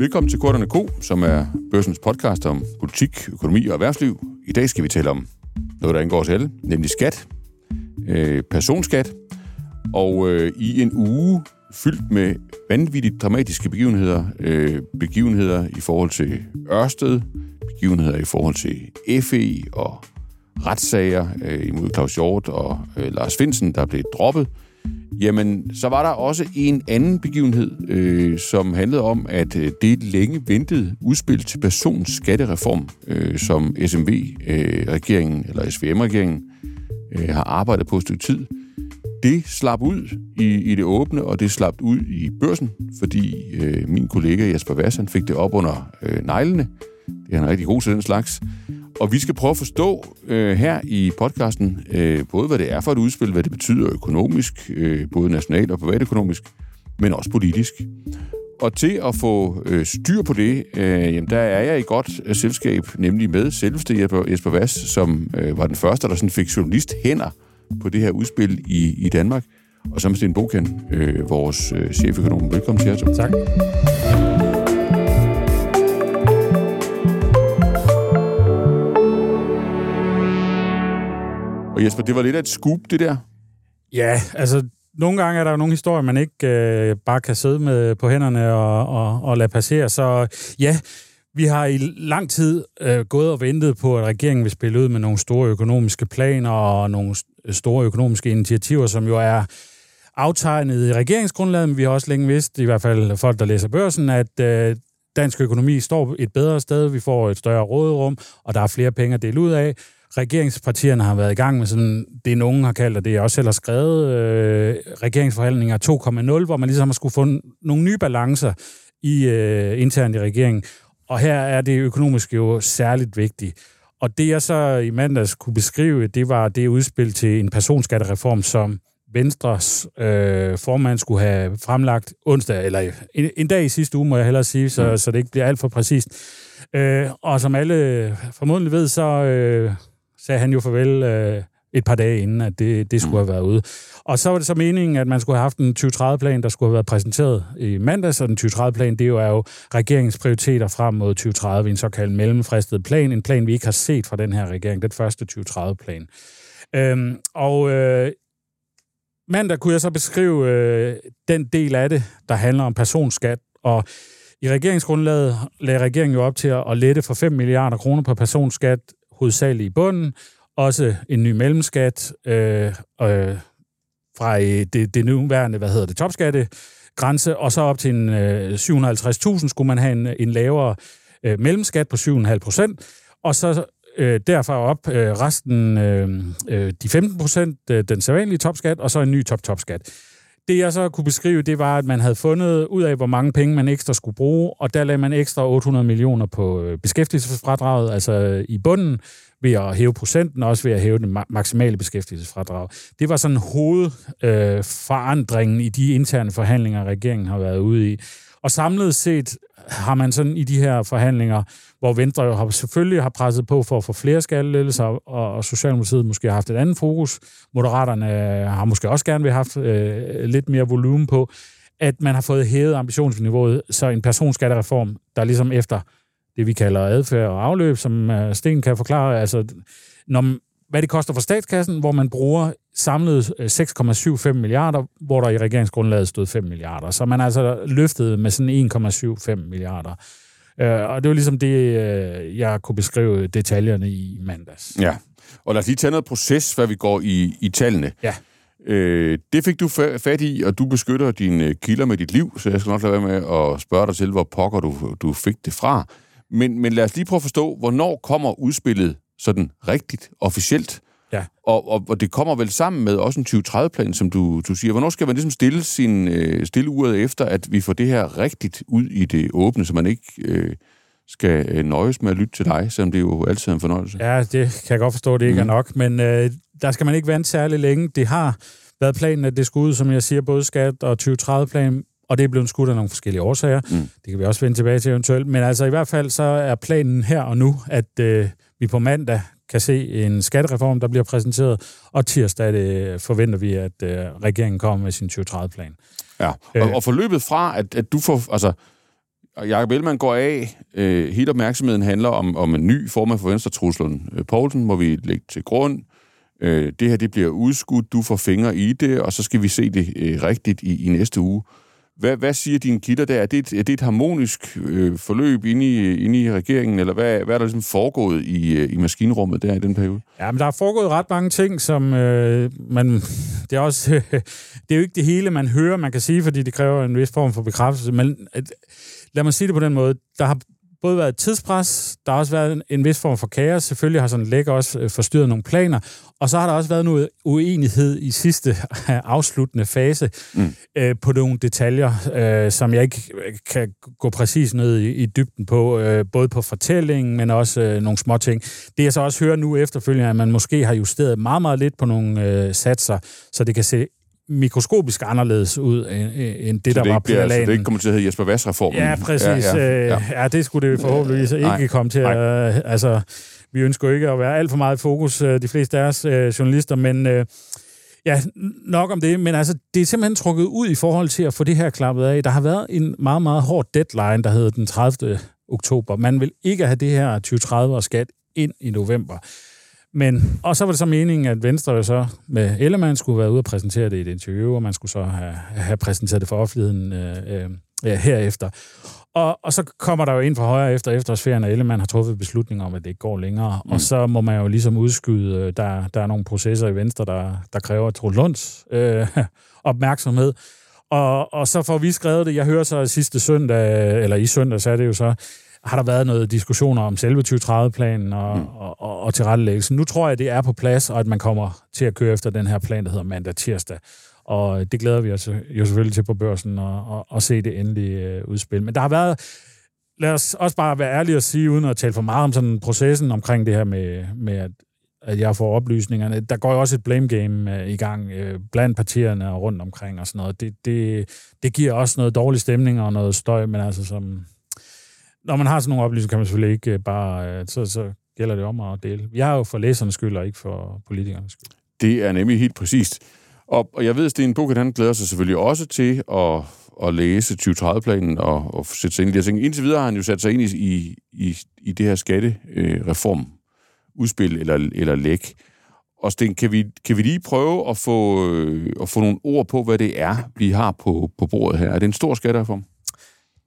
Velkommen til Korterne Ko, som er børsens podcast om politik, økonomi og erhvervsliv. I dag skal vi tale om noget, der angår os alle, nemlig skat, øh, personskat, og øh, i en uge fyldt med vanvittigt dramatiske begivenheder, øh, begivenheder i forhold til Ørsted, begivenheder i forhold til FE og retssager øh, imod Claus Hjort og øh, Lars Finsen, der blev droppet, Jamen, så var der også en anden begivenhed, øh, som handlede om, at øh, det længe ventede udspil til personskattereform, øh, som SMV-regeringen, øh, eller SVM-regeringen, øh, har arbejdet på et stykke tid, det slap ud i, i det åbne, og det slap ud i børsen, fordi øh, min kollega Jesper Vassan fik det op under øh, neglene. Det er han rigtig god til den slags. Og vi skal prøve at forstå øh, her i podcasten, øh, både hvad det er for et udspil, hvad det betyder økonomisk, øh, både nationalt og privatøkonomisk, men også politisk. Og til at få øh, styr på det, øh, jamen, der er jeg i godt øh, selskab, nemlig med selveste Jesper, Jesper Vass, som øh, var den første, der sådan fik journalist hænder på det her udspil i, i Danmark. Og så med Sten Bokan, øh, vores øh, cheføkonom. Velkommen til jer. Tak. Og Jesper, det var lidt af et scoop, det der. Ja, altså nogle gange er der jo nogle historier, man ikke øh, bare kan sidde med på hænderne og, og, og lade passere. Så ja, vi har i lang tid øh, gået og ventet på, at regeringen vil spille ud med nogle store økonomiske planer og nogle store økonomiske initiativer, som jo er aftegnet i regeringsgrundlaget, men vi har også længe vidst, i hvert fald folk, der læser børsen, at øh, dansk økonomi står et bedre sted, vi får et større råderum, og der er flere penge at dele ud af regeringspartierne har været i gang med sådan, det nogen har kaldt, og det jeg også selv har skrevet, øh, regeringsforhandlinger 2.0, hvor man ligesom har skulle få nogle nye balancer i øh, internt i regeringen. Og her er det økonomisk jo særligt vigtigt. Og det jeg så i mandags kunne beskrive, det var det udspil til en personskattereform, som Venstres øh, formand skulle have fremlagt onsdag, eller en, en dag i sidste uge, må jeg hellere sige, så, mm. så det ikke bliver alt for præcist. Øh, og som alle formodentlig ved, så øh, sagde han jo farvel øh, et par dage inden, at det, det skulle have været ude. Og så var det så meningen, at man skulle have haft en 2030-plan, der skulle have været præsenteret i mandags, og den 2030-plan, det er jo, er jo regeringens prioriteter frem mod 2030, en såkaldt mellemfristet plan, en plan, vi ikke har set fra den her regering, den første 2030-plan. Øhm, og øh, mandag kunne jeg så beskrive øh, den del af det, der handler om personskat, og i regeringsgrundlaget lagde regeringen jo op til at, at lette for 5 milliarder kroner på personskat hovedsageligt i bunden, også en ny mellemskat øh, øh, fra øh, det, det nuværende, hvad hedder det, topskatte grænse, og så op til en øh, 750.000 skulle man have en, en lavere øh, mellemskat på 7,5 procent, og så øh, derfra op øh, resten, øh, øh de 15 procent, øh, den sædvanlige topskat, og så en ny top-topskat. Det jeg så kunne beskrive, det var, at man havde fundet ud af, hvor mange penge man ekstra skulle bruge, og der lagde man ekstra 800 millioner på øh, beskæftigelsesfradraget, altså øh, i bunden, ved at hæve procenten, og også ved at hæve den maksimale beskæftigelsesfradrag. Det var sådan hovedforandringen øh, i de interne forhandlinger, regeringen har været ude i. Og samlet set har man sådan i de her forhandlinger, hvor Venstre jo har, selvfølgelig har presset på for at få flere skattelettelser, og, og Socialdemokratiet måske har haft et andet fokus. Moderaterne har måske også gerne vil have haft øh, lidt mere volumen på, at man har fået hævet ambitionsniveauet, så en personskattereform, der ligesom efter det, vi kalder adfærd og afløb, som øh, Sten kan forklare, altså når, hvad det koster for statskassen, hvor man bruger samlet 6,75 øh, milliarder, hvor der i regeringsgrundlaget stod 5 milliarder. Så man altså løftet med sådan 1,75 milliarder. Øh, og det var ligesom det, øh, jeg kunne beskrive detaljerne i mandags. Ja, og lad os lige tage noget proces, før vi går i, i tallene. Ja. Øh, det fik du fat i, og du beskytter dine kilder med dit liv, så jeg skal nok lade være med at spørge dig til, hvor pokker du, du fik det fra. Men, men lad os lige prøve at forstå, hvornår kommer udspillet sådan rigtigt, officielt? Ja. Og, og, og det kommer vel sammen med også en 2030-plan, som du, du siger. Hvornår skal man ligesom stille, sin, øh, stille uret efter, at vi får det her rigtigt ud i det åbne, så man ikke øh, skal øh, nøjes med at lytte til dig, selvom det er jo altid en fornøjelse? Ja, det kan jeg godt forstå, det ikke mm. er nok. Men øh, der skal man ikke vente særlig længe. Det har været planen, at det skulle ud, som jeg siger, både skat og 2030-plan, og det er blevet skudt af nogle forskellige årsager. Mm. Det kan vi også vende tilbage til eventuelt. Men altså i hvert fald så er planen her og nu, at øh, vi på mandag kan se en skattereform, der bliver præsenteret, og tirsdag det, forventer vi, at øh, regeringen kommer med sin 2030-plan. Ja, og, øh, og forløbet fra, at, at du får... Altså, Jacob Ellemann går af. Øh, hele opmærksomheden handler om, om en ny formand for Venstre, Truslund øh, Poulsen, må vi lægge til grund. Øh, det her det bliver udskudt, du får fingre i det, og så skal vi se det øh, rigtigt i, i næste uge. Hvad, hvad siger dine kilder der? Er det et, er det et harmonisk øh, forløb inde i, inde i regeringen, eller hvad, hvad er der ligesom foregået i, øh, i maskinrummet der i den periode? Ja, men der er foregået ret mange ting, som øh, man... Det er, også, øh, det er jo ikke det hele, man hører, man kan sige, fordi det kræver en vis form for bekræftelse, men øh, lad mig sige det på den måde. Der har både været tidspres, der har også været en, vis form for kaos. Selvfølgelig har sådan læk også øh, forstyrret nogle planer, og så har der også været noget uenighed i sidste afsluttende fase mm. øh, på nogle detaljer, øh, som jeg ikke kan gå præcis ned i, i dybden på, øh, både på fortællingen, men også øh, nogle små ting. Det jeg så også hører nu efterfølgende, er, at man måske har justeret meget, meget lidt på nogle øh, satser, så det kan se mikroskopisk anderledes ud, end, end det, så der det var på bliver, Så det ikke kommer til at hedde Jesper Vass-reformen? Ja, præcis. Ja, ja, ja. ja, det skulle det forhåbentlig ikke Nej. komme til at... Øh, altså, vi ønsker ikke at være alt for meget i fokus, øh, de fleste af os øh, journalister, men øh, ja, nok om det. Men altså, det er simpelthen trukket ud i forhold til at få det her klappet af. Der har været en meget, meget hård deadline, der hedder den 30. oktober. Man vil ikke have det her 2030 skat ind i november. Men, og så var det så meningen, at Venstre jo så med Ellemann skulle være ude og præsentere det i et interview, og man skulle så have, have præsenteret det for offentligheden øh, øh, ja, herefter. Og, og så kommer der jo ind fra højre efter efterårsferien, og Ellemann har truffet beslutning om, at det ikke går længere. Mm. Og så må man jo ligesom udskyde, øh, der, der er nogle processer i Venstre, der, der kræver Troels Lunds øh, opmærksomhed. Og, og så får vi skrevet det. Jeg hører så sidste søndag, eller i søndag, så er det jo så, har der været noget diskussioner om selve 2030-planen og, mm. og, og, og tilrettelæggelsen. Nu tror jeg, det er på plads, og at man kommer til at køre efter den her plan, der hedder mandag-tirsdag. Og det glæder vi os jo selvfølgelig til på børsen og, og, og se det endelige øh, udspil. Men der har været, lad os også bare være ærlige og sige, uden at tale for meget om sådan processen omkring det her med, med at, at jeg får oplysningerne. Der går jo også et blame game øh, i gang øh, blandt partierne og rundt omkring og sådan noget. Det, det, det giver også noget dårlig stemning og noget støj, men altså som, når man har sådan nogle oplysninger, kan man selvfølgelig ikke øh, bare... Øh, så, så gælder det om at dele. Jeg er jo for læsernes skyld, og ikke for politikernes skyld. Det er nemlig helt præcist. Og, og jeg ved, at Sten Bukken, han glæder sig selvfølgelig også til at, at læse 2030-planen og, og sætte sig ind i det. her. Indtil videre har han jo sat sig ind i, i, i det her skattereform, udspil øh, eller, eller læk. Og Sten, kan vi, kan vi lige prøve at få, øh, at få nogle ord på, hvad det er, vi har på, på bordet her? Er det en stor skattereform?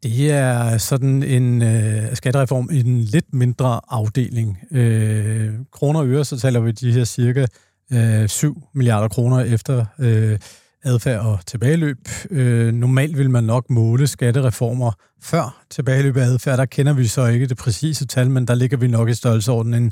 Det er sådan en øh, skattereform i en lidt mindre afdeling. Øh, kroner og øre, så taler vi de her cirka øh, 7 milliarder kroner efter øh, adfærd og tilbageløb. Øh, normalt vil man nok måle skattereformer før tilbageløb af adfærd. Der kender vi så ikke det præcise tal, men der ligger vi nok i størrelseordenen en,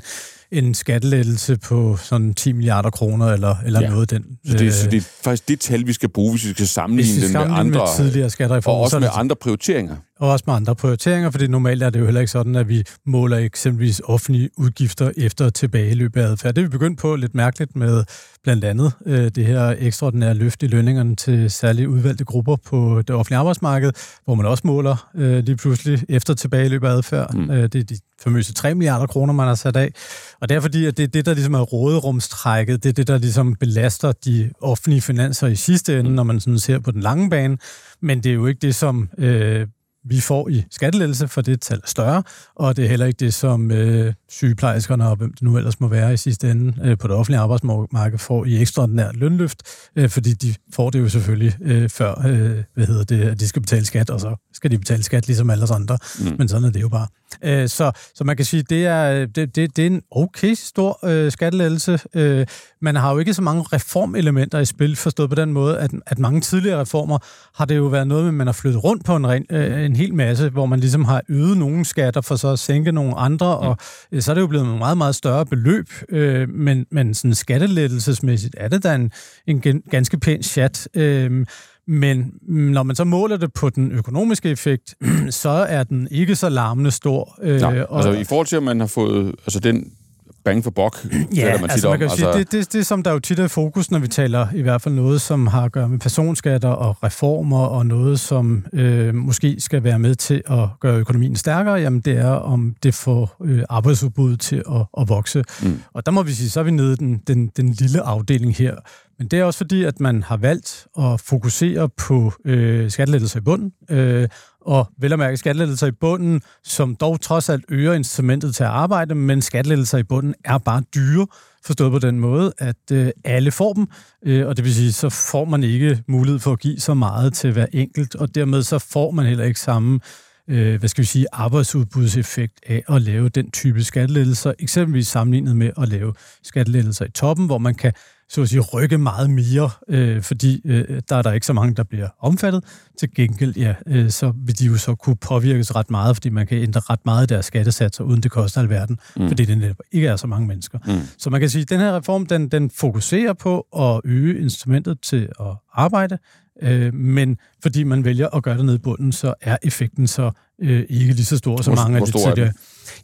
en skattelettelse på sådan 10 milliarder kroner eller, eller ja. noget den. Så det, så det er faktisk det tal, vi skal bruge, hvis vi skal sammenligne vi skal den med andre... Med tidligere skattereformer. Og også med andre prioriteringer og også med andre prioriteringer, fordi normalt er det jo heller ikke sådan, at vi måler eksempelvis offentlige udgifter efter tilbageløb af adfærd. Det er vi begyndt på lidt mærkeligt med blandt andet øh, det her ekstraordinære løft i lønningerne til særligt udvalgte grupper på det offentlige arbejdsmarked, hvor man også måler øh, lige pludselig efter tilbageløb af adfærd. Mm. Øh, det er de famøse 3 milliarder kroner, man har sat af. Og det er fordi, at det er det, der ligesom er råderumstrækket. Det er det, der ligesom belaster de offentlige finanser i sidste ende, mm. når man sådan ser på den lange bane. Men det er jo ikke det, som øh, vi får i skattelettelse, for det tal er større, og det er heller ikke det, som øh, sygeplejerskerne og hvem det nu ellers må være i sidste ende øh, på det offentlige arbejdsmarked får i ekstraordinær lønløft, øh, fordi de får det jo selvfølgelig øh, før, øh, hvad hedder det, at de skal betale skat, og så skal de betale skat ligesom alle os andre, mm. men sådan er det jo bare. Øh, så, så man kan sige, det er, det, det, det er en okay stor øh, skattelettelse. Øh, man har jo ikke så mange reformelementer i spil, forstået på den måde, at, at mange tidligere reformer har det jo været noget med, at man har flyttet rundt på en, ren, øh, en hel masse, hvor man ligesom har øget nogle skatter for så at sænke nogle andre, mm. og øh, så er det jo blevet en meget, meget større beløb, øh, men, men sådan skattelettelsesmæssigt er det da en, en ganske pæn chat. Øh, men når man så måler det på den økonomiske effekt, så er den ikke så larmende stor. Øh, Nå, og, altså i forhold til, at man har fået altså den bang for bok, ja, man altså man kan om. sige, altså... det, det, det, som der jo tit er fokus, når vi taler i hvert fald noget, som har at gøre med personskatter og reformer, og noget, som øh, måske skal være med til at gøre økonomien stærkere, jamen det er, om det får øh, arbejdsudbuddet til at, at vokse. Mm. Og der må vi sige, så er vi nede i den, den, den lille afdeling her. Men det er også fordi, at man har valgt at fokusere på øh, skattelettelser i bunden, øh, og vel at mærke skattelettelser i bunden, som dog trods alt øger instrumentet til at arbejde, men skattelettelser i bunden er bare dyre, forstået på den måde, at øh, alle får dem, øh, og det vil sige, så får man ikke mulighed for at give så meget til hver enkelt, og dermed så får man heller ikke samme øh, hvad skal vi sige, arbejdsudbudseffekt af at lave den type skattelettelser, eksempelvis sammenlignet med at lave skattelettelser i toppen, hvor man kan så at sige, rykke meget mere, øh, fordi øh, der er der ikke så mange, der bliver omfattet. Til gengæld, ja, øh, så vil de jo så kunne påvirkes ret meget, fordi man kan ændre ret meget af deres skattesatser, uden det koster alverden, mm. fordi det netop ikke er så mange mennesker. Mm. Så man kan sige, at den her reform, den, den fokuserer på at øge instrumentet til at arbejde, øh, men fordi man vælger at gøre det ned i bunden, så er effekten så øh, ikke lige så stor som mange af de tidligere.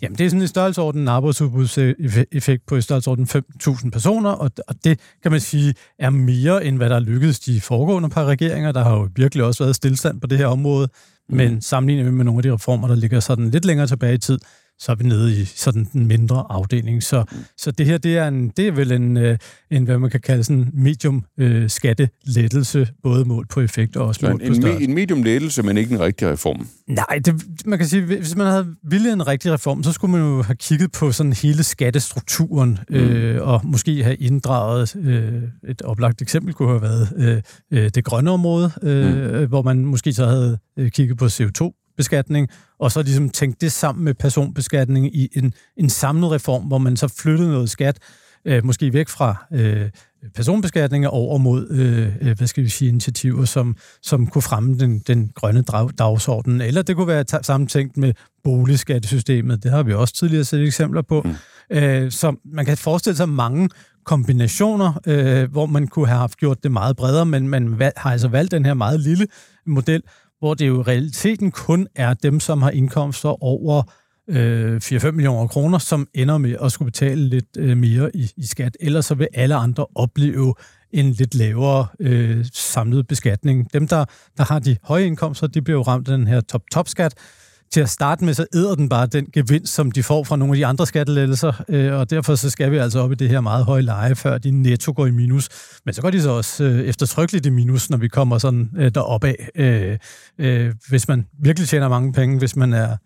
Jamen, det er sådan en størrelsesorden, en arbejdsudbudseffekt på i størrelsesorden 5.000 personer, og, og det kan man sige er mere end hvad der er lykkedes de foregående par regeringer. Der har jo virkelig også været stillstand på det her område, mm. men sammenlignet med nogle af de reformer, der ligger sådan lidt længere tilbage i tid, så er vi nede i sådan en mindre afdeling. Så, så det her, det er, en, det er vel en, øh, en, hvad man kan kalde sådan medium øh, skattelettelse, både mål på effekt og også mål på størrelse. En medium lettelse, men ikke en rigtig reform? Nej, det, man kan sige, hvis man havde villet en rigtig reform, så skulle man jo have kigget på sådan hele skattestrukturen, mm. øh, og måske have inddraget, øh, et oplagt eksempel kunne have været øh, øh det grønne område, øh, mm. hvor man måske så havde kigget på CO2 beskatning, og så ligesom tænkt det sammen med personbeskatning i en, en samlet reform, hvor man så flyttede noget skat, øh, måske væk fra øh, personbeskatning og over mod, øh, øh, hvad skal vi sige, initiativer, som, som kunne fremme den, den grønne dagsorden. Eller det kunne være sammentænkt med boligskattesystemet. Det har vi også tidligere set eksempler på. Mm. Øh, så man kan forestille sig mange kombinationer, øh, hvor man kunne have haft gjort det meget bredere, men man har altså valgt den her meget lille model, hvor det jo i realiteten kun er dem, som har indkomster over øh, 4-5 millioner kroner, som ender med at skulle betale lidt øh, mere i, i skat. Ellers så vil alle andre opleve en lidt lavere øh, samlet beskatning. Dem, der, der har de høje indkomster, de bliver jo ramt af den her top-top-skat, til at starte med, så æder den bare den gevinst, som de får fra nogle af de andre skattelettelser, øh, og derfor så skal vi altså op i det her meget høje leje, før de netto går i minus. Men så går de så også øh, eftertrykkeligt i minus, når vi kommer sådan øh, deroppe af. Øh, øh, hvis man virkelig tjener mange penge, hvis man er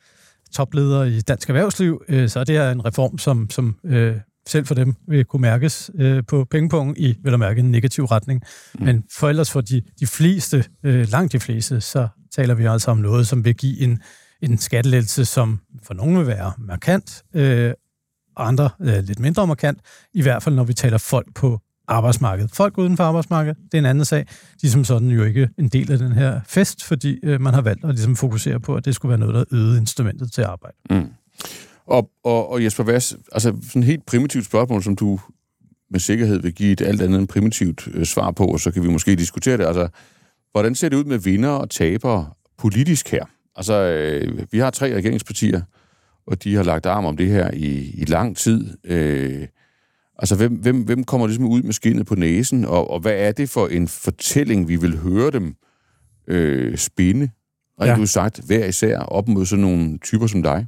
topleder i dansk erhvervsliv, øh, så er det her en reform, som, som øh, selv for dem vil kunne mærkes øh, på pengepunkt i, vil mærke, en negativ retning. Mm. Men for ellers for de, de fleste, øh, langt de fleste, så taler vi altså om noget, som vil give en en skattelettelse, som for nogle vil være markant, øh, og andre øh, lidt mindre markant, i hvert fald når vi taler folk på arbejdsmarkedet. Folk uden for arbejdsmarkedet, det er en anden sag. De er som sådan jo ikke en del af den her fest, fordi øh, man har valgt at ligesom fokusere på, at det skulle være noget, der øgede instrumentet til arbejde. Mm. Og, og, og Jesper Vass, altså sådan et helt primitivt spørgsmål, som du med sikkerhed vil give et alt andet end primitivt øh, svar på, og så kan vi måske diskutere det. Altså, hvordan ser det ud med vinder og tabere politisk her? Altså, øh, vi har tre regeringspartier, og de har lagt arm om det her i, i lang tid. Øh, altså, hvem, hvem, hvem kommer ligesom ud med skinnet på næsen, og, og hvad er det for en fortælling, vi vil høre dem øh, spinde? Rent ja. sagt, hver især op mod sådan nogle typer som dig.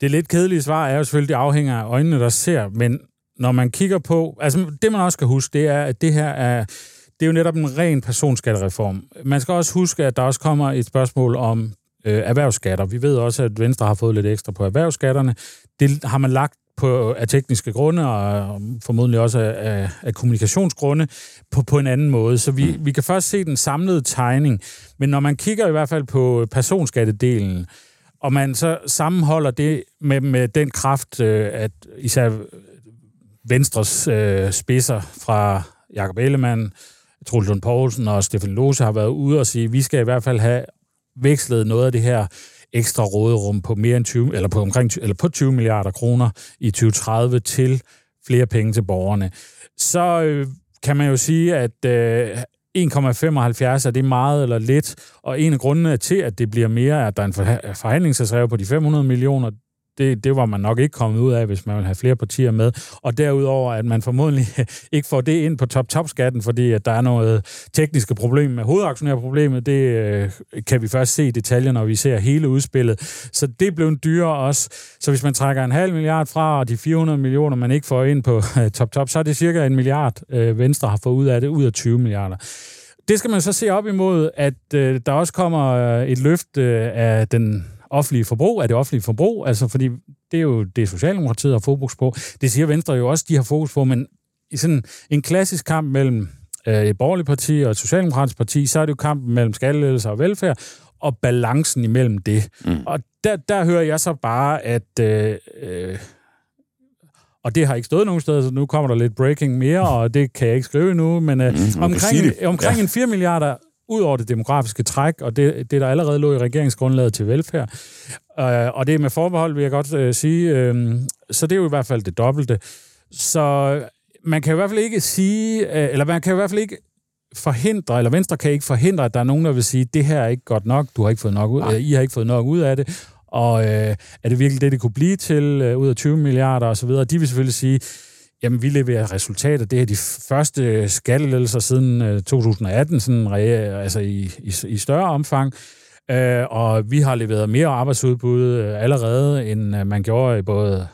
Det lidt kedelige svar er jo selvfølgelig, det afhænger af øjnene, der ser, men når man kigger på... Altså, det man også skal huske, det er, at det her er det er jo netop en ren personskattereform. Man skal også huske, at der også kommer et spørgsmål om øh, erhvervsskatter. Vi ved også, at Venstre har fået lidt ekstra på erhvervsskatterne. Det har man lagt på af tekniske grunde, og formodentlig også af, af kommunikationsgrunde, på, på en anden måde. Så vi, vi kan først se den samlede tegning. Men når man kigger i hvert fald på personskattedelen, og man så sammenholder det med, med den kraft, øh, at især Venstres øh, spidser fra Jakob Ellemann, Troels Lund Poulsen og Stefan Lose har været ude og sige, at vi skal i hvert fald have vekslet noget af det her ekstra råderum på mere end 20, eller på omkring eller på 20 milliarder kroner i 2030 til flere penge til borgerne. Så øh, kan man jo sige, at øh, 1,75 er det meget eller lidt, og en af grundene til, at det bliver mere, er, at der er en forhandlingsreserve på de 500 millioner det, det var man nok ikke kommet ud af, hvis man vil have flere partier med. Og derudover, at man formodentlig ikke får det ind på top-top-skatten, fordi at der er noget tekniske problem med hovedaktionærproblemet. Det øh, kan vi først se i detaljer, når vi ser hele udspillet. Så det blev en dyrere også. Så hvis man trækker en halv milliard fra, og de 400 millioner, man ikke får ind på øh, top-top, så er det cirka en milliard, øh, Venstre har fået ud af det, ud af 20 milliarder. Det skal man så se op imod, at øh, der også kommer øh, et løft øh, af den offentlige forbrug, af det offentlige forbrug, altså fordi det er jo det, Socialdemokratiet har fokus på. Det siger Venstre jo også, de har fokus på, men i sådan en klassisk kamp mellem øh, et borgerligt parti og et socialdemokratisk parti, så er det jo kampen mellem skattelettelser og velfærd, og balancen imellem det. Mm. Og der, der hører jeg så bare, at... Øh, øh, og det har ikke stået nogen steder, så nu kommer der lidt breaking mere, og det kan jeg ikke skrive nu, men øh, mm, omkring, omkring ja. en 4 milliarder ud over det demografiske træk, og det, det der allerede lå i regeringsgrundlaget til velfærd. Øh, og det er med forbehold, vil jeg godt øh, sige. Øh, så det er jo i hvert fald det dobbelte. Så man kan i hvert fald ikke sige, øh, eller man kan i hvert fald ikke forhindre, eller Venstre kan ikke forhindre, at der er nogen, der vil sige, det her er ikke godt nok, du har ikke fået nok ud, øh, I har ikke fået nok ud af det, og øh, er det virkelig det, det kunne blive til øh, ud af 20 milliarder osv., de vil selvfølgelig sige, Jamen, vi leverer resultater. Det er de første skattelettelser siden øh, 2018, sådan, altså i, i, i større omfang. Øh, og vi har leveret mere arbejdsudbud øh, allerede, end øh, man gjorde i både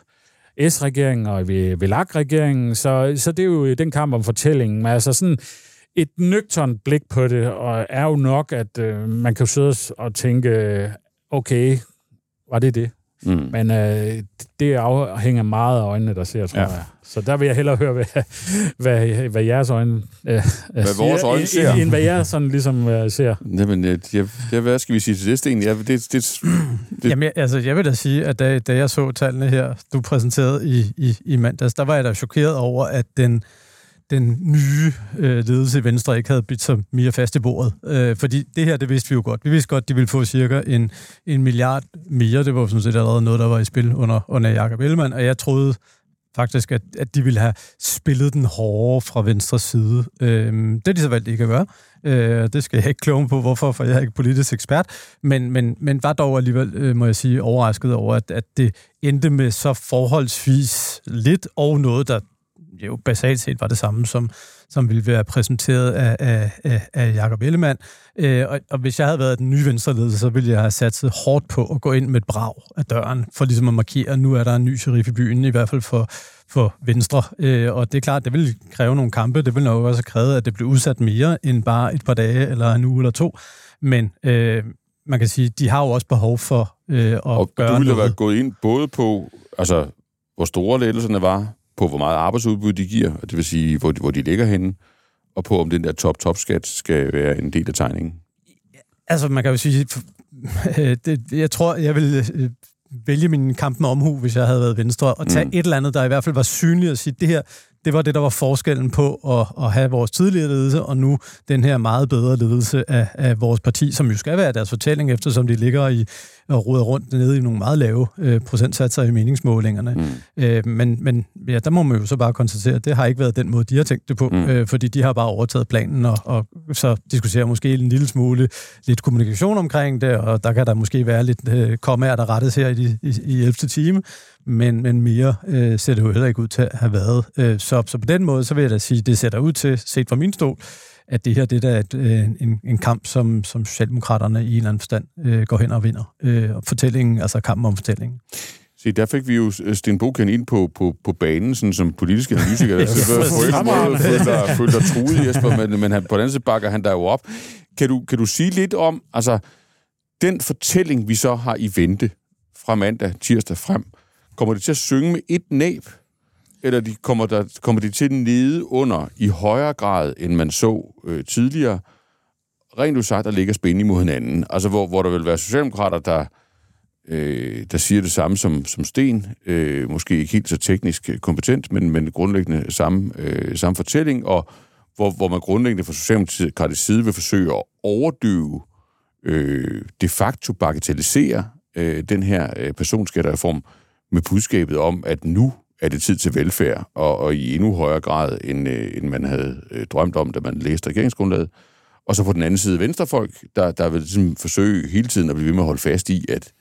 S-regeringen og i VLAG-regeringen. Så, så det er jo den kamp om fortællingen. Men altså sådan et nøgternt blik på det, og er jo nok, at øh, man kan sidde og tænke, okay, var det det? Mm. Men øh, det afhænger meget af øjnene, der ser, tror ja. jeg. Så der vil jeg hellere høre, hvad, hvad, hvad jeres øjne øh, hvad siger, vores øjne ser. End, end hvad jeg sådan ligesom øh, ser. Jamen, jeg, jeg, hvad skal vi sige til det, Sten? Jeg, det, det, det, Jamen, jeg, altså, jeg vil da sige, at da, da jeg så tallene her, du præsenterede i, i, i mandags, der var jeg da chokeret over, at den den nye øh, ledelse i Venstre ikke havde bidt sig mere fast i bordet. Øh, fordi det her, det vidste vi jo godt. Vi vidste godt, de ville få cirka en, en milliard mere. Det var sådan set allerede noget, der var i spil under, under Jakob Ellemann, og jeg troede faktisk, at, at de ville have spillet den hårdere fra venstre side. Øh, det er de så valgt ikke at gøre. Øh, det skal jeg ikke kloge på, hvorfor, for jeg er ikke politisk ekspert. Men, men, men var dog alligevel, øh, må jeg sige, overrasket over, at, at det endte med så forholdsvis lidt, og noget, der jo basalt set var det samme, som, som ville være præsenteret af, af, af, af Jacob Ellemann. Øh, og, og hvis jeg havde været den nye venstreledelse, så ville jeg have satset hårdt på at gå ind med et brag af døren, for ligesom at markere, at nu er der en ny sheriff i byen, i hvert fald for, for Venstre. Øh, og det er klart, det vil kræve nogle kampe. Det vil nok også kræve, at det bliver udsat mere end bare et par dage eller en uge eller to. Men øh, man kan sige, de har jo også behov for øh, at og gøre du ville noget. have gået ind både på, altså, hvor store lettelserne var, på, hvor meget arbejdsudbud de giver, det vil sige, hvor de, hvor de ligger henne, og på, om den der top-top-skat skal være en del af tegningen? Altså, man kan jo sige, det, jeg tror, jeg vil øh, vælge min kamp med omhu, hvis jeg havde været venstre, og tage mm. et eller andet, der i hvert fald var synligt og sige, det her, det var det, der var forskellen på at, at have vores tidligere ledelse, og nu den her meget bedre ledelse af, af vores parti, som jo skal være deres fortælling, eftersom de ligger i og ruder rundt nede i nogle meget lave øh, procentsatser i meningsmålingerne. Mm. Øh, men, men ja, der må man jo så bare konstatere, at det har ikke været den måde, de har tænkt det på, mm. øh, fordi de har bare overtaget planen, og, og så diskuterer måske en lille smule lidt kommunikation omkring det, og der kan der måske være lidt øh, kommaer, der rettes her i, i, i 11. time, men, men mere øh, ser det jo heller ikke ud til at have været. Øh, så, så på den måde, så vil jeg da sige, det ser der ud til, set fra min stol, at det her det der er et, øh, en, en kamp, som, som Socialdemokraterne i en eller anden forstand øh, går hen og vinder. Øh, fortællingen, altså kampen om fortællingen. Se, der fik vi jo Sten Bokan ind på, på, på banen, sådan som politisk analytiker. ja, så følte følte dig truet, Jesper, men, men han, på den anden side bakker han der jo op. Kan du, kan du sige lidt om, altså, den fortælling, vi så har i vente fra mandag, tirsdag frem, kommer det til at synge med et næb? Eller de kommer, der, kommer de til nede under i højere grad, end man så øh, tidligere? Rent du sagt, der ligger spænding mod hinanden. Altså, hvor, hvor der vil være socialdemokrater, der, øh, der siger det samme som, som Sten. Øh, måske ikke helt så teknisk øh, kompetent, men, men grundlæggende samme, øh, samme fortælling. Og hvor, hvor man grundlæggende fra socialdemokratisk side vil forsøge at overdøve, øh, de facto bagatellisere øh, den her øh, personskattereform med budskabet om, at nu er det tid til velfærd, og, og i endnu højere grad, end, øh, end man havde øh, drømt om, da man læste regeringsgrundlaget. Og så på den anden side venstrefolk, der, der vil ligesom forsøge hele tiden at blive ved med at holde fast i, at,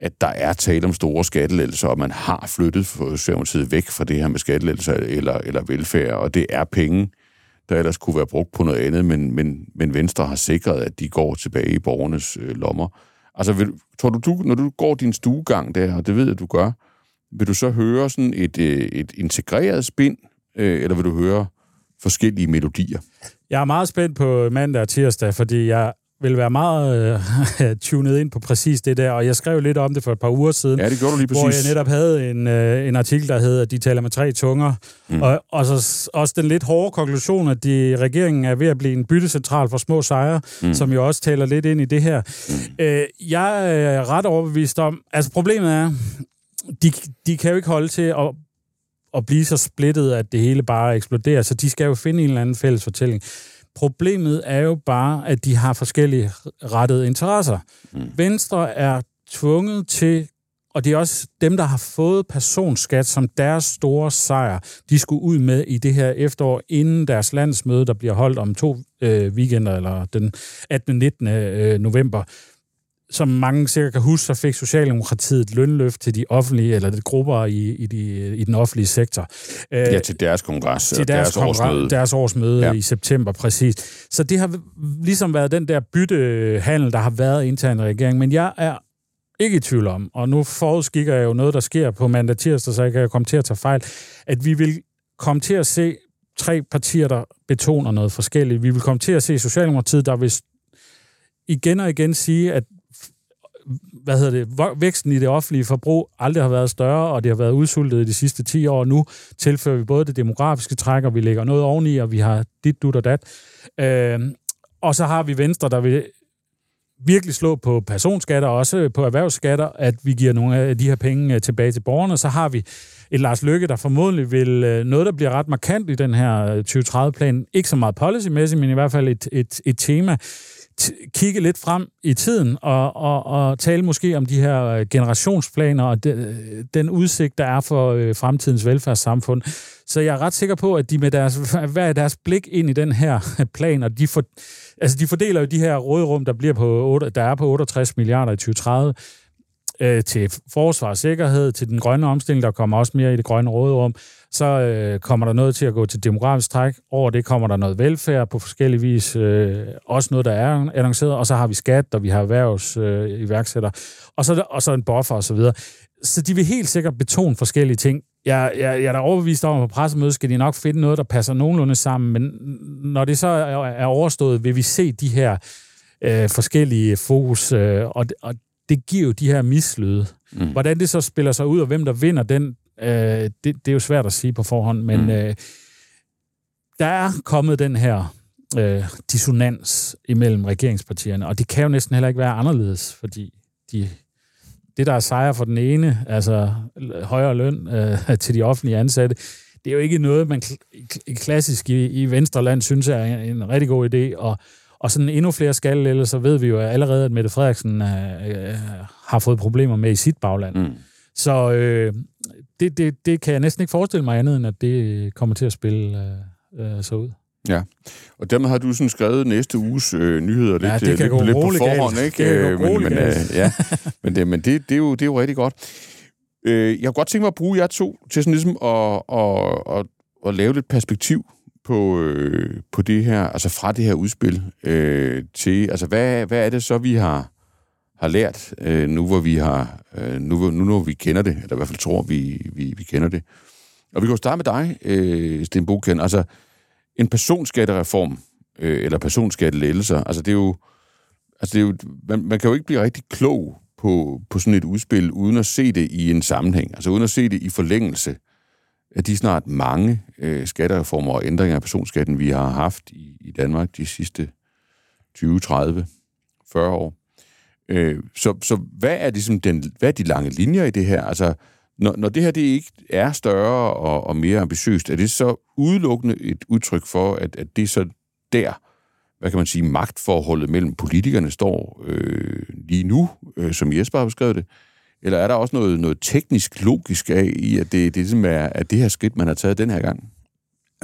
at der er tale om store skattelettelser, og man har flyttet Socialdemokratiet væk fra det her med skattelettelser eller, eller velfærd, og det er penge, der ellers kunne være brugt på noget andet, men, men, men Venstre har sikret, at de går tilbage i borgernes øh, lommer. Altså, vil, tror du, du, når du går din stuegang der, og det ved jeg, du gør, vil du så høre sådan et, øh, et integreret spin, øh, eller vil du høre forskellige melodier? Jeg er meget spændt på mandag og tirsdag, fordi jeg vil være meget øh, tunet ind på præcis det der, og jeg skrev lidt om det for et par uger siden, ja, det gjorde du lige præcis. hvor jeg netop havde en, øh, en artikel, der hedder De taler med tre tunger, mm. og, og så også den lidt hårde konklusion, at de, regeringen er ved at blive en byttecentral for små sejre, mm. som jo også taler lidt ind i det her. Mm. Øh, jeg er ret overbevist om, altså problemet er, de, de kan jo ikke holde til at at blive så splittet, at det hele bare eksploderer, så de skal jo finde en eller anden fælles fortælling. Problemet er jo bare, at de har forskellige rettede interesser. Mm. Venstre er tvunget til, og det er også dem, der har fået personskat som deres store sejr, de skulle ud med i det her efterår, inden deres landsmøde, der bliver holdt om to øh, weekender, eller den 18. 19. Øh, november som mange sikkert kan huske, så fik Socialdemokratiet et lønløft til de offentlige, eller de grupper i, i, de, i den offentlige sektor. Ja, til deres kongres, til deres, deres årsmøde. Deres årsmøde ja. i september, præcis. Så det har ligesom været den der byttehandel, der har været internt i regeringen. Men jeg er ikke i tvivl om, og nu forudskikker jeg jo noget, der sker på mandag tirsdag, så jeg kan komme til at tage fejl, at vi vil komme til at se tre partier, der betoner noget forskelligt. Vi vil komme til at se Socialdemokratiet, der vil igen og igen sige, at hvad hedder det, væksten i det offentlige forbrug aldrig har været større, og det har været udsultet i de sidste 10 år. Nu tilfører vi både det demografiske træk, og vi lægger noget oveni, og vi har dit, dut og dat. Øh, og så har vi Venstre, der vil virkelig slå på personskatter, og også på erhvervsskatter, at vi giver nogle af de her penge øh, tilbage til borgerne. Så har vi et Lars Lykke, der formodentlig vil øh, noget, der bliver ret markant i den her øh, 2030-plan. Ikke så meget policymæssigt, men i hvert fald et, et, et tema kigge lidt frem i tiden og, og, og tale måske om de her øh, generationsplaner og de, øh, den udsigt, der er for øh, fremtidens velfærdssamfund. Så jeg er ret sikker på, at de med deres, hvad er deres blik ind i den her plan, og de, for, altså de fordeler jo de her rådrum, der, bliver på 8, der er på 68 milliarder i 2030, øh, til forsvar og sikkerhed, til den grønne omstilling, der kommer også mere i det grønne råderum. Så øh, kommer der noget til at gå til demografisk træk. Over det kommer der noget velfærd på forskellige vis. Øh, også noget, der er annonceret. Og så har vi skat, og vi har erhvervs øh, iværksætter. Og så, og så en buffer og så videre. Så de vil helt sikkert betone forskellige ting. Jeg, jeg, jeg er da overbevist om, at på pressemødet skal de nok finde noget, der passer nogenlunde sammen. Men når det så er, er overstået, vil vi se de her øh, forskellige fokus. Øh, og, og det giver jo de her mislyde. Mm. Hvordan det så spiller sig ud, og hvem der vinder den, øh, det, det er jo svært at sige på forhånd, men mm. øh, der er kommet den her øh, dissonans imellem regeringspartierne, og det kan jo næsten heller ikke være anderledes, fordi de, det, der er sejr for den ene, altså højere løn øh, til de offentlige ansatte, det er jo ikke noget, man klassisk i, i Venstreland synes er en, en rigtig god idé, og og sådan endnu flere skal, så ved vi jo allerede, at Mette Frederiksen øh, øh, har fået problemer med i sit bagland. Mm. Så øh, det, det, det kan jeg næsten ikke forestille mig andet, end at det kommer til at spille øh, øh, så ud. Ja, og dermed har du sådan skrevet næste uges øh, nyheder ja, lidt, det kan lidt, lidt på forhånd, galt. ikke? Det kan gå men, men, øh, ja, men, det, men det, det, er jo, det er jo rigtig godt. Øh, jeg kunne godt tænke mig at bruge jer to til sådan ligesom at, at, at, at lave lidt perspektiv på, øh, på det her, altså fra det her udspil øh, til, altså hvad, hvad er det så, vi har, har lært, øh, nu hvor vi har, øh, nu, nu når vi kender det, eller i hvert fald tror, vi, vi, vi kender det. Og vi kan jo starte med dig, øh, Sten Boken. Altså, en personskattereform, øh, eller personskattelettelser, altså det er jo, altså det er jo man, man kan jo ikke blive rigtig klog på, på sådan et udspil, uden at se det i en sammenhæng, altså uden at se det i forlængelse af de snart mange øh, skattereformer og ændringer af personskatten, vi har haft i, i Danmark de sidste 20, 30, 40 år. Øh, så, så hvad er, ligesom den, hvad er de lange linjer i det her? Altså, når, når det her det ikke er større og, og mere ambitiøst, er det så udelukkende et udtryk for, at, at det er så der, hvad kan man sige, magtforholdet mellem politikerne står øh, lige nu, øh, som Jesper har beskrevet det, eller er der også noget, noget teknisk logisk af i, at det, det ligesom er at det her skridt, man har taget den her gang?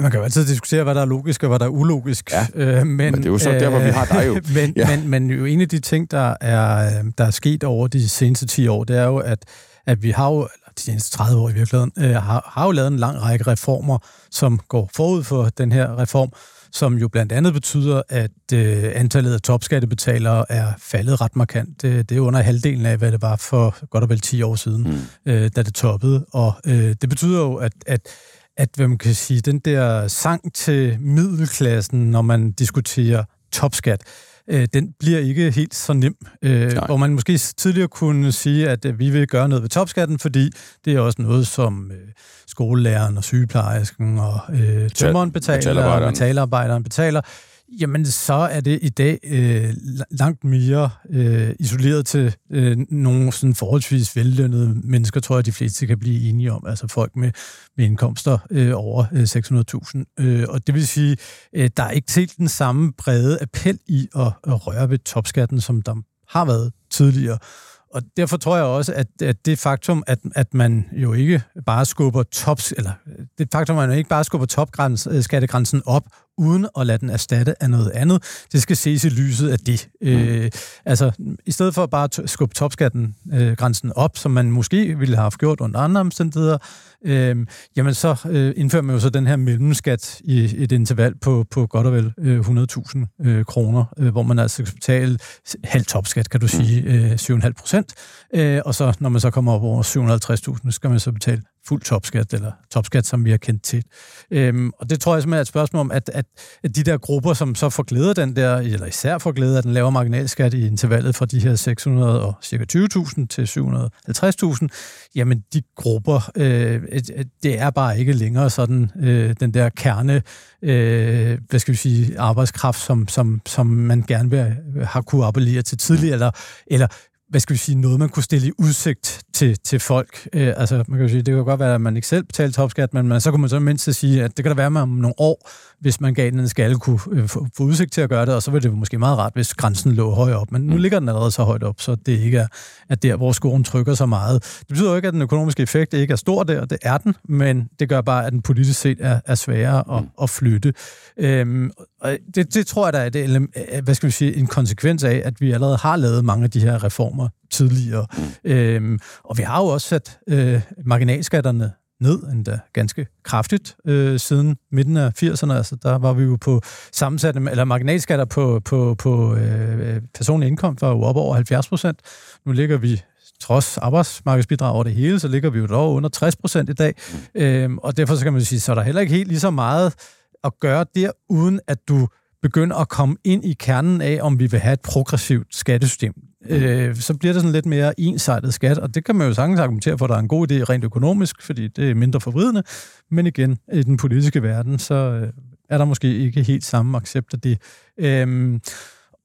Man kan jo altid diskutere, hvad der er logisk og hvad der er ulogisk. Ja, øh, men, men det er jo så øh, derfor, vi har dig jo. men, ja. men, men jo en af de ting, der er, der er sket over de seneste 10 år, det er jo, at, at vi har jo, eller de seneste 30 år i virkeligheden, øh, har, har jo lavet en lang række reformer, som går forud for den her reform, som jo blandt andet betyder, at øh, antallet af topskattebetalere er faldet ret markant. Det, det er under halvdelen af, hvad det var for godt og vel 10 år siden, mm. øh, da det toppede. Og øh, det betyder jo, at, at at hvad man kan sige, den der sang til middelklassen, når man diskuterer topskat, øh, den bliver ikke helt så nem. Øh, hvor man måske tidligere kunne sige, at øh, vi vil gøre noget ved topskatten, fordi det er også noget, som øh, skolelæreren og sygeplejersken og øh, tømmeren betaler, og metalarbejderen betaler jamen så er det i dag øh, langt mere øh, isoleret til øh, nogle sådan forholdsvis vellønnede mennesker, tror jeg, de fleste kan blive enige om. Altså folk med, med indkomster øh, over øh, 600.000. Øh, og det vil sige, øh, der er ikke til den samme brede appel i at, at røre ved topskatten, som der har været tidligere. Og derfor tror jeg også, at, at det faktum, at, at man jo ikke bare skubber tops, eller øh, det faktum, at man ikke bare skubber topskattegrænsen øh, op uden at lade den erstatte af noget andet. Det skal ses i lyset af det. Mm. Øh, altså, i stedet for bare at skubbe topskatten øh, grænsen op, som man måske ville have haft gjort under andre omstændigheder, øh, jamen så øh, indfører man jo så den her mellemskat i et interval på, på godt og vel øh, 100.000 øh, kroner, øh, hvor man altså skal betale halv topskat, kan du sige, mm. øh, 7,5 procent, øh, og så når man så kommer op over 750.000, skal man så betale fuld topskat, eller topskat, som vi har kendt til. Øhm, og det tror jeg simpelthen er et spørgsmål om, at, at, at de der grupper, som så får glæde den der, eller især får glæde af den lavere marginalskat i intervallet fra de her 600 og cirka 20.000 til 750.000, jamen de grupper, øh, det er bare ikke længere sådan øh, den der kerne, øh, hvad skal vi sige, arbejdskraft, som, som, som man gerne vil øh, have kunne appellere til tidligere, eller, eller hvad skal vi sige, noget, man kunne stille i udsigt til, til folk. Øh, altså, man kan sige, det kan godt være, at man ikke selv betaler topskat, men man, så kunne man så mindst sige, at det kan da være, at man om nogle år, hvis man gav den en skalle, kunne øh, få, få udsigt til at gøre det, og så ville det måske meget rart, hvis grænsen lå højt op. Men nu mm. ligger den allerede så højt op, så det ikke er at der, hvor skoen trykker så meget. Det betyder jo ikke, at den økonomiske effekt ikke er stor der, det er den, men det gør bare, at den politisk set er, er sværere at, mm. at flytte. Øhm, og det, det tror jeg, der er det, hvad skal vi sige, en konsekvens af, at vi allerede har lavet mange af de her reformer tidligere. Mm. Øhm, og vi har jo også sat øh, marginalskatterne ned endda ganske kraftigt øh, siden midten af 80'erne. Altså, der var vi jo på sammensatte, eller marginalskatter på, på, på øh, personlig indkomst var jo op over 70 procent. Nu ligger vi trods arbejdsmarkedsbidrag over det hele, så ligger vi jo dog under 60 procent i dag. Øhm, og derfor så kan man sige, så er der heller ikke helt lige så meget at gøre der, uden at du begynder at komme ind i kernen af, om vi vil have et progressivt skattesystem øh, så bliver det sådan lidt mere ensartet skat, og det kan man jo sagtens argumentere for, at der er en god idé rent økonomisk, fordi det er mindre forvridende, men igen, i den politiske verden, så øh, er der måske ikke helt samme accept af det. Øh,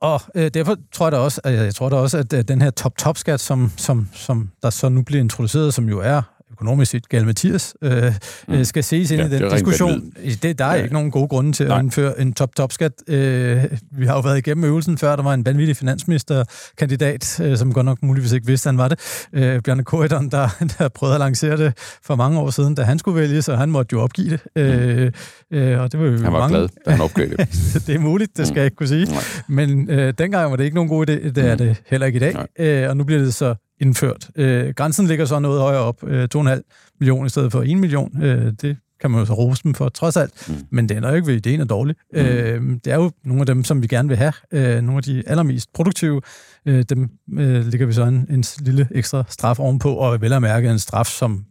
og øh, derfor tror jeg da også, at jeg tror da også, at øh, den her top-top-skat, som, som, som der så nu bliver introduceret, som jo er økonomisk set Gal Mathias, øh, mm. skal ses ind ja, i den diskussion. Det, der er ja. ikke nogen gode grunde til Nej. at indføre en top-top-skat. Øh, vi har jo været igennem øvelsen før, der var en vanvittig finansministerkandidat, øh, som godt nok muligvis ikke vidste, han var det. Øh, Bjarne Korydon, der, der prøvede at lancere det for mange år siden, da han skulle vælge, så han måtte jo opgive det. Mm. Øh, øh, og det var jo han var mange... glad, da han opgav det. det er muligt, det skal mm. jeg ikke kunne sige. Nej. Men øh, dengang var det ikke nogen god idé, det er mm. det heller ikke i dag. Øh, og nu bliver det så indført. Øh, grænsen ligger så noget højere op, øh, 2,5 millioner i stedet for 1 million. Øh, det kan man jo så rose dem for, trods alt. Mm. Men det ender jo ikke ved, ideen er dårlig. Mm. Øh, det er jo nogle af dem, som vi gerne vil have. Øh, nogle af de allermest produktive. Øh, dem øh, ligger vi så en, en lille ekstra straf ovenpå, og vel at mærke en straf, som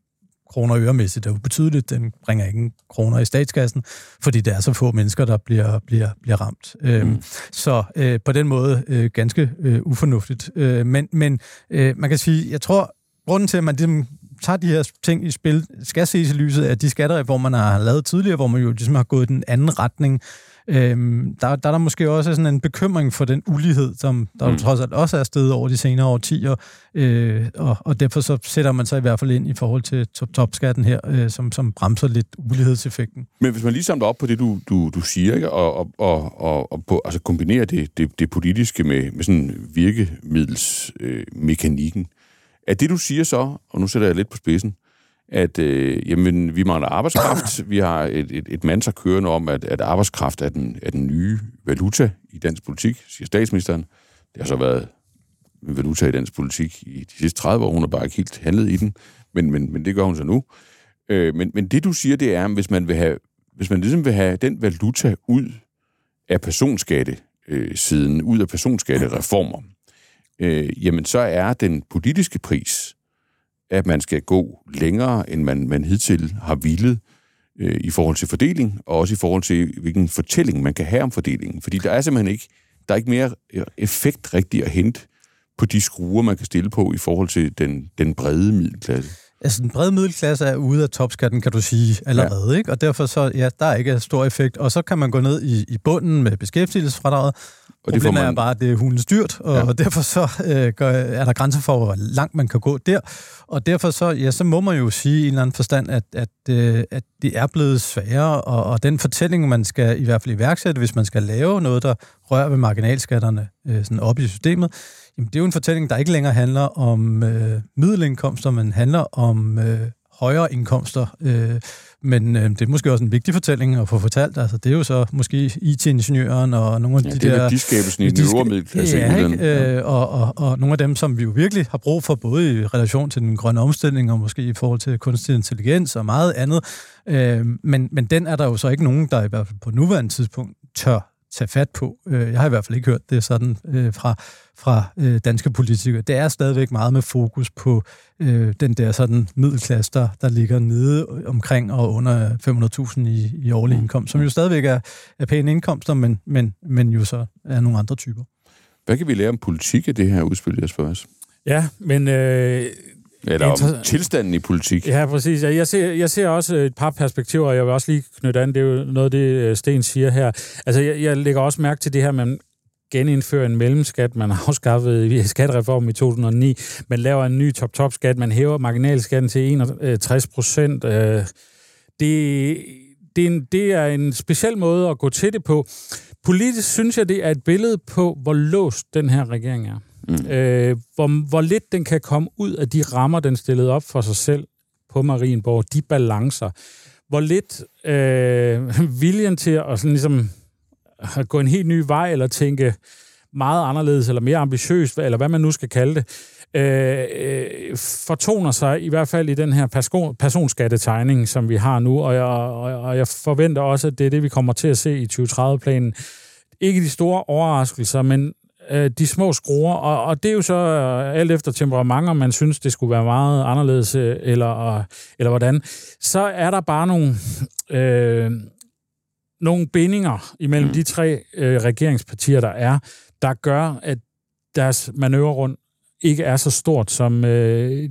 kroner øremæssigt er ubetydeligt. Den bringer ingen kroner i statskassen, fordi der er så få mennesker, der bliver, bliver, bliver ramt. Øhm, mm. Øhm, så øh, på den måde øh, ganske øh, ufornuftigt. Øh, men men øh, man kan sige, jeg tror, grunden til, at man ligesom tager de her ting i spil, skal ses i lyset af de skattereformer, man har lavet tidligere, hvor man jo ligesom har gået den anden retning, Øhm, der, der er der måske også sådan en bekymring for den ulighed, som der mm. jo trods alt også er stedet over de senere årtier, øh, og, og derfor så sætter man sig i hvert fald ind i forhold til topskatten her, øh, som, som bremser lidt ulighedseffekten. Men hvis man lige samler op på det, du, du, du siger, ikke? Og, og, og, og, og på, altså kombinerer det, det, det politiske med, med sådan virkemiddelsmekanikken, øh, er det, du siger så, og nu sætter jeg lidt på spidsen, at øh, jamen, vi mangler arbejdskraft. Vi har et, et, et mantra kørende om, at, at arbejdskraft er den, er den nye valuta i dansk politik, siger statsministeren. Det har så været valuta i dansk politik i de sidste 30 år. Hun har bare ikke helt handlet i den, men, men, men det gør hun så nu. Øh, men, men det, du siger, det er, hvis man vil have, hvis man ligesom vil have den valuta ud af personskatte øh, siden, ud af personskattereformer, øh, jamen så er den politiske pris, at man skal gå længere, end man, man hidtil har villet øh, i forhold til fordeling, og også i forhold til, hvilken fortælling man kan have om fordelingen. Fordi der er simpelthen ikke, der er ikke mere effekt rigtigt at hente på de skruer, man kan stille på i forhold til den, den brede middelklasse. Altså, den brede middelklasse er ude af topskatten, kan du sige, allerede, ja. ikke? Og derfor så, ja, der er ikke stor effekt. Og så kan man gå ned i, i bunden med beskæftigelsesfradraget, og Problemet det man... er bare, at det er hulens dyrt, og, ja. og derfor så øh, gør, er der grænser for, hvor langt man kan gå der. Og derfor så, ja, så må man jo sige i en eller anden forstand, at, at, øh, at det er blevet sværere, og, og den fortælling, man skal i hvert fald iværksætte, hvis man skal lave noget, der rører ved marginalskatterne øh, sådan op i systemet, jamen det er jo en fortælling, der ikke længere handler om øh, middelindkomster, men handler om øh, højere indkomster. Øh, men øh, det er måske også en vigtig fortælling at få fortalt. Altså, det er jo så måske IT-ingeniøren og nogle af ja, de det er der... værdiskabelsen i den øvre middelklasse. Ja, ikke? Øh, og, og, og nogle af dem, som vi jo virkelig har brug for, både i relation til den grønne omstilling og måske i forhold til kunstig intelligens og meget andet. Øh, men, men den er der jo så ikke nogen, der i hvert fald på nuværende tidspunkt tør tage fat på. Øh, jeg har i hvert fald ikke hørt det sådan øh, fra, fra øh, danske politikere. Det er stadigvæk meget med fokus på den der sådan middelklasse, der, der ligger nede omkring og under 500.000 i, i årlig mm. indkomst, som jo stadigvæk er, er pæne indkomster, men, men, men jo så er nogle andre typer. Hvad kan vi lære om politik af det her udspil, Jesper? Ja, men øh, eller om tilstanden i politik. Ja, præcis. Jeg ser, jeg ser også et par perspektiver, og jeg vil også lige knytte an, det er jo noget af det, øh, Sten siger her. Altså, jeg, jeg lægger også mærke til det her, man genindfører en mellemskat, man har afskaffet i skattereformen i 2009, man laver en ny top-top-skat, man hæver marginalskatten til 61 procent. Øh, det, det, er en, det er en speciel måde at gå til det på. Politisk synes jeg, det er et billede på, hvor låst den her regering er. Mm. Øh, hvor, hvor lidt den kan komme ud af de rammer, den stillede op for sig selv på Marienborg, de balancer. Hvor lidt øh, viljen til at sådan ligesom, at gå en helt ny vej, eller tænke meget anderledes, eller mere ambitiøst, eller hvad man nu skal kalde det, øh, øh, fortoner sig i hvert fald i den her person, personskattetegning, som vi har nu, og jeg, og, og jeg forventer også, at det er det, vi kommer til at se i 2030-planen. Ikke de store overraskelser, men øh, de små skruer, og, og det er jo så øh, alt efter temperament, om man synes, det skulle være meget anderledes, øh, eller, øh, eller hvordan, så er der bare nogle, øh, nogle bindinger imellem mm. de tre øh, regeringspartier, der er, der gør, at deres manøvrerund ikke er så stort, som øh,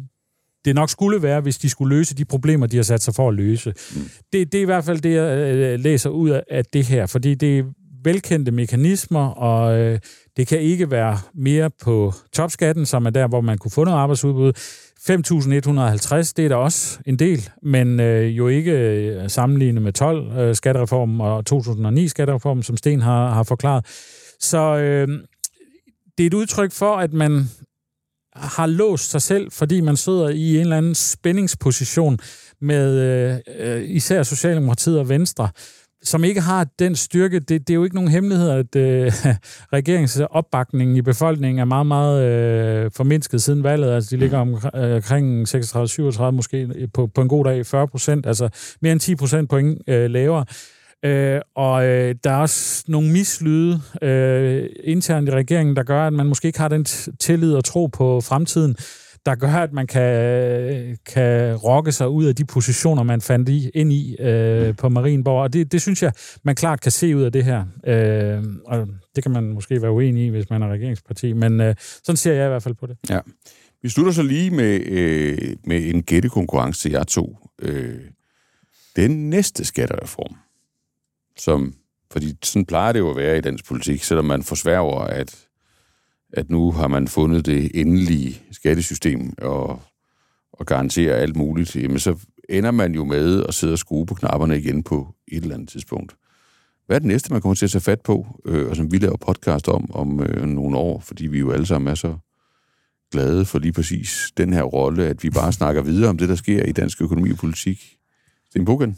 det nok skulle være, hvis de skulle løse de problemer, de har sat sig for at løse. Mm. Det, det er i hvert fald det, jeg øh, læser ud af det her, fordi det velkendte mekanismer, og øh, det kan ikke være mere på topskatten, som er der, hvor man kunne få noget arbejdsudbud. 5.150, det er da også en del, men øh, jo ikke øh, sammenlignet med 12 øh, skattereformen og 2009 skattereformen, som Sten har, har forklaret. Så øh, det er et udtryk for, at man har låst sig selv, fordi man sidder i en eller anden spændingsposition med øh, øh især Socialdemokratiet og Venstre, som ikke har den styrke. Det, det er jo ikke nogen hemmelighed, at øh, regeringsopbakningen i befolkningen er meget, meget øh, formindsket siden valget. Altså, de ligger omkring 36-37, måske på, på en god dag 40 procent, altså mere end 10 procent point øh, lavere. Øh, og øh, der er også nogle mislyde øh, internt i regeringen, der gør, at man måske ikke har den tillid og tro på fremtiden der gør, at man kan, kan rokke sig ud af de positioner, man fandt i, ind i øh, på Marienborg. Og det, det synes jeg, man klart kan se ud af det her. Øh, og det kan man måske være uenig i, hvis man er regeringsparti, men øh, sådan ser jeg i hvert fald på det. Ja. Vi slutter så lige med, øh, med en gættekonkurrence til jer to. Øh, den næste skattereform, som, fordi sådan plejer det jo at være i dansk politik, selvom man forsværger, at at nu har man fundet det endelige skattesystem og, og garanterer alt muligt, jamen så ender man jo med at sidde og skrue på knapperne igen på et eller andet tidspunkt. Hvad er det næste, man kommer til at tage fat på, øh, og som vi laver podcast om om øh, nogle år, fordi vi jo alle sammen er så glade for lige præcis den her rolle, at vi bare snakker videre om det, der sker i dansk økonomi og politik. Sten Bogen?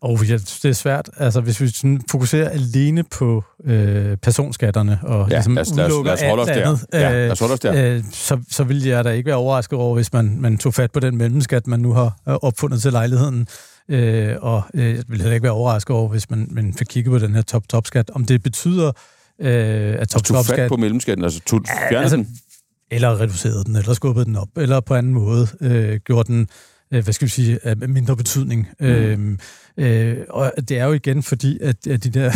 Og ja, det er svært. Altså, hvis vi sådan fokuserer alene på øh, personskatterne og ja, ligesom lad os, lad os, lad os der. Andet, ja, lad os der. Øh, så, så ville jeg da ikke være overrasket over, hvis man, man tog fat på den mellemskat, man nu har opfundet til lejligheden. Øh, og øh, jeg ville heller ikke være overrasket over, hvis man, man fik kigget på den her top-top-skat. Om det betyder, øh, at top-top-skat... fat på mellemskatten, altså tog, ja, altså, den? Eller reducerede den, eller skubbede den op, eller på anden måde øh, gjorde den øh, hvad skal vi sige, af mindre betydning. Mm. Øhm, øh, og det er jo igen fordi, at, at de der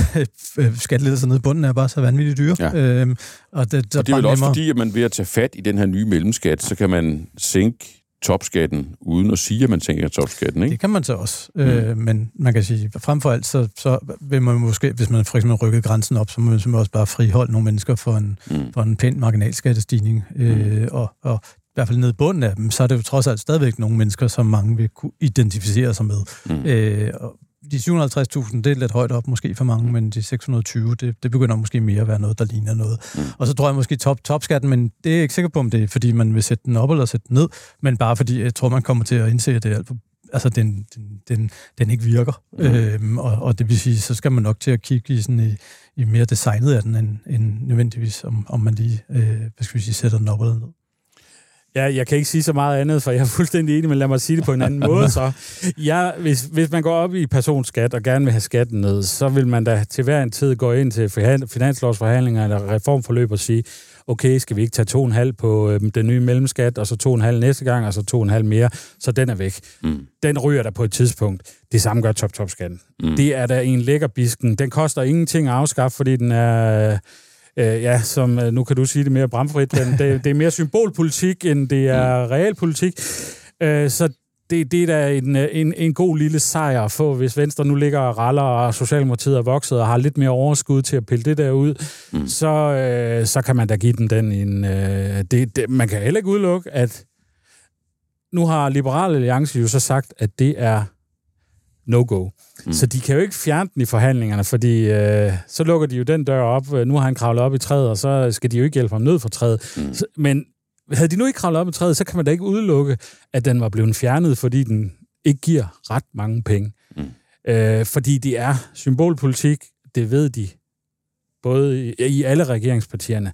skattelettelser nede i bunden er bare så vanvittigt dyre. Ja. Øhm, og det, og det er vel også fordi, at man ved at tage fat i den her nye mellemskat, så kan man sænke topskatten, uden at sige, at man tænker topskatten, ikke? Det kan man så også. Mm. Øh, men man kan sige, frem for alt, så, så vil man måske, hvis man for eksempel rykker grænsen op, så må man også bare friholde nogle mennesker for en, mm. for en pæn marginalskattestigning. Øh, mm. og, og i hvert fald nede i bunden af dem, så er det jo trods alt stadigvæk nogle mennesker, som mange vil kunne identificere sig med. Mm. Øh, og de 750.000, det er lidt højt op måske for mange, men de 620, det, det begynder måske mere at være noget, der ligner noget. Mm. Og så tror jeg måske top, topskatten, men det er jeg ikke sikker på, om det er, fordi man vil sætte den op eller sætte den ned, men bare fordi jeg tror, man kommer til at indse, at det er alt for altså den, den, den, den ikke virker. Mm. Øhm, og, og det vil sige, så skal man nok til at kigge i, sådan i, i mere designet af den, end, end nødvendigvis, om, om man lige øh, hvad skal vi sige, sætter den op eller ned. Ja, jeg kan ikke sige så meget andet, for jeg er fuldstændig enig, men lad mig sige det på en anden måde. Så ja, hvis, hvis man går op i personskat og gerne vil have skatten ned, så vil man da til hver en tid gå ind til finanslovsforhandlinger eller reformforløb og sige, okay, skal vi ikke tage 2,5 på øh, den nye mellemskat, og så 2,5 næste gang, og så 2,5 mere, så den er væk. Mm. Den ryger der på et tidspunkt. Det samme gør top-top-skatten. Mm. Det er da en lækker bisken. Den koster ingenting at afskaffe, fordi den er øh, ja, som øh, nu kan du sige det mere bramfrit, men det, det er mere symbolpolitik, end det er mm. realpolitik. Øh, så det, det er da en, en, en god lille sejr at få, hvis Venstre nu ligger og raller, og Socialdemokratiet er vokset og har lidt mere overskud til at pille det der ud, mm. så, øh, så kan man da give den den en... Øh, det, det, man kan heller ikke udelukke, at nu har Liberale Alliance jo så sagt, at det er no-go. Mm. Så de kan jo ikke fjerne den i forhandlingerne, fordi øh, så lukker de jo den dør op. Nu har han kravlet op i træet, og så skal de jo ikke hjælpe ham ned for træet. Mm. Så, men havde de nu ikke kravlet op i træet, så kan man da ikke udelukke, at den var blevet fjernet, fordi den ikke giver ret mange penge. Mm. Øh, fordi det er symbolpolitik, det ved de, både i, i alle regeringspartierne.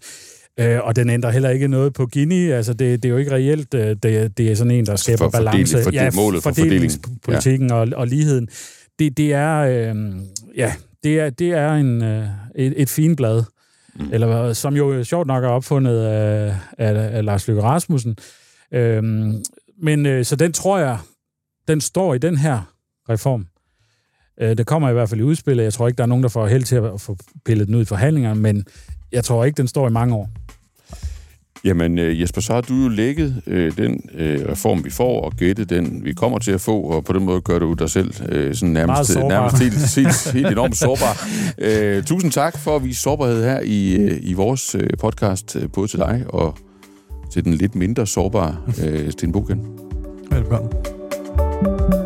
Øh, og den ændrer heller ikke noget på Gini. Altså, det, det er jo ikke reelt. Øh, det, det er sådan en, der skaber for balance. Fordel, ja, målet for fordelingspolitikken ja. og, og ligheden. Det, det er... Øh, ja, det er, det er en, øh, et, et fint blad. Mm. Eller som jo sjovt nok er opfundet af, af, af Lars Løkke Rasmussen. Øhm, men øh, så den tror jeg, den står i den her reform. Øh, det kommer i hvert fald i udspillet. Jeg tror ikke, der er nogen, der får held til at få pillet den ud i forhandlingerne, men jeg tror ikke, den står i mange år. Jamen øh, Jesper, så har du jo lægget øh, den øh, reform, vi får, og gættet den, vi kommer til at få, og på den måde gør du dig selv øh, sådan nærmest, nærmest helt, helt, helt enormt sårbar. Øh, tusind tak for at vise sårbarhed her i, øh, i vores øh, podcast, øh, både til dig og til den lidt mindre sårbare øh, Sten Bogen. Velkommen.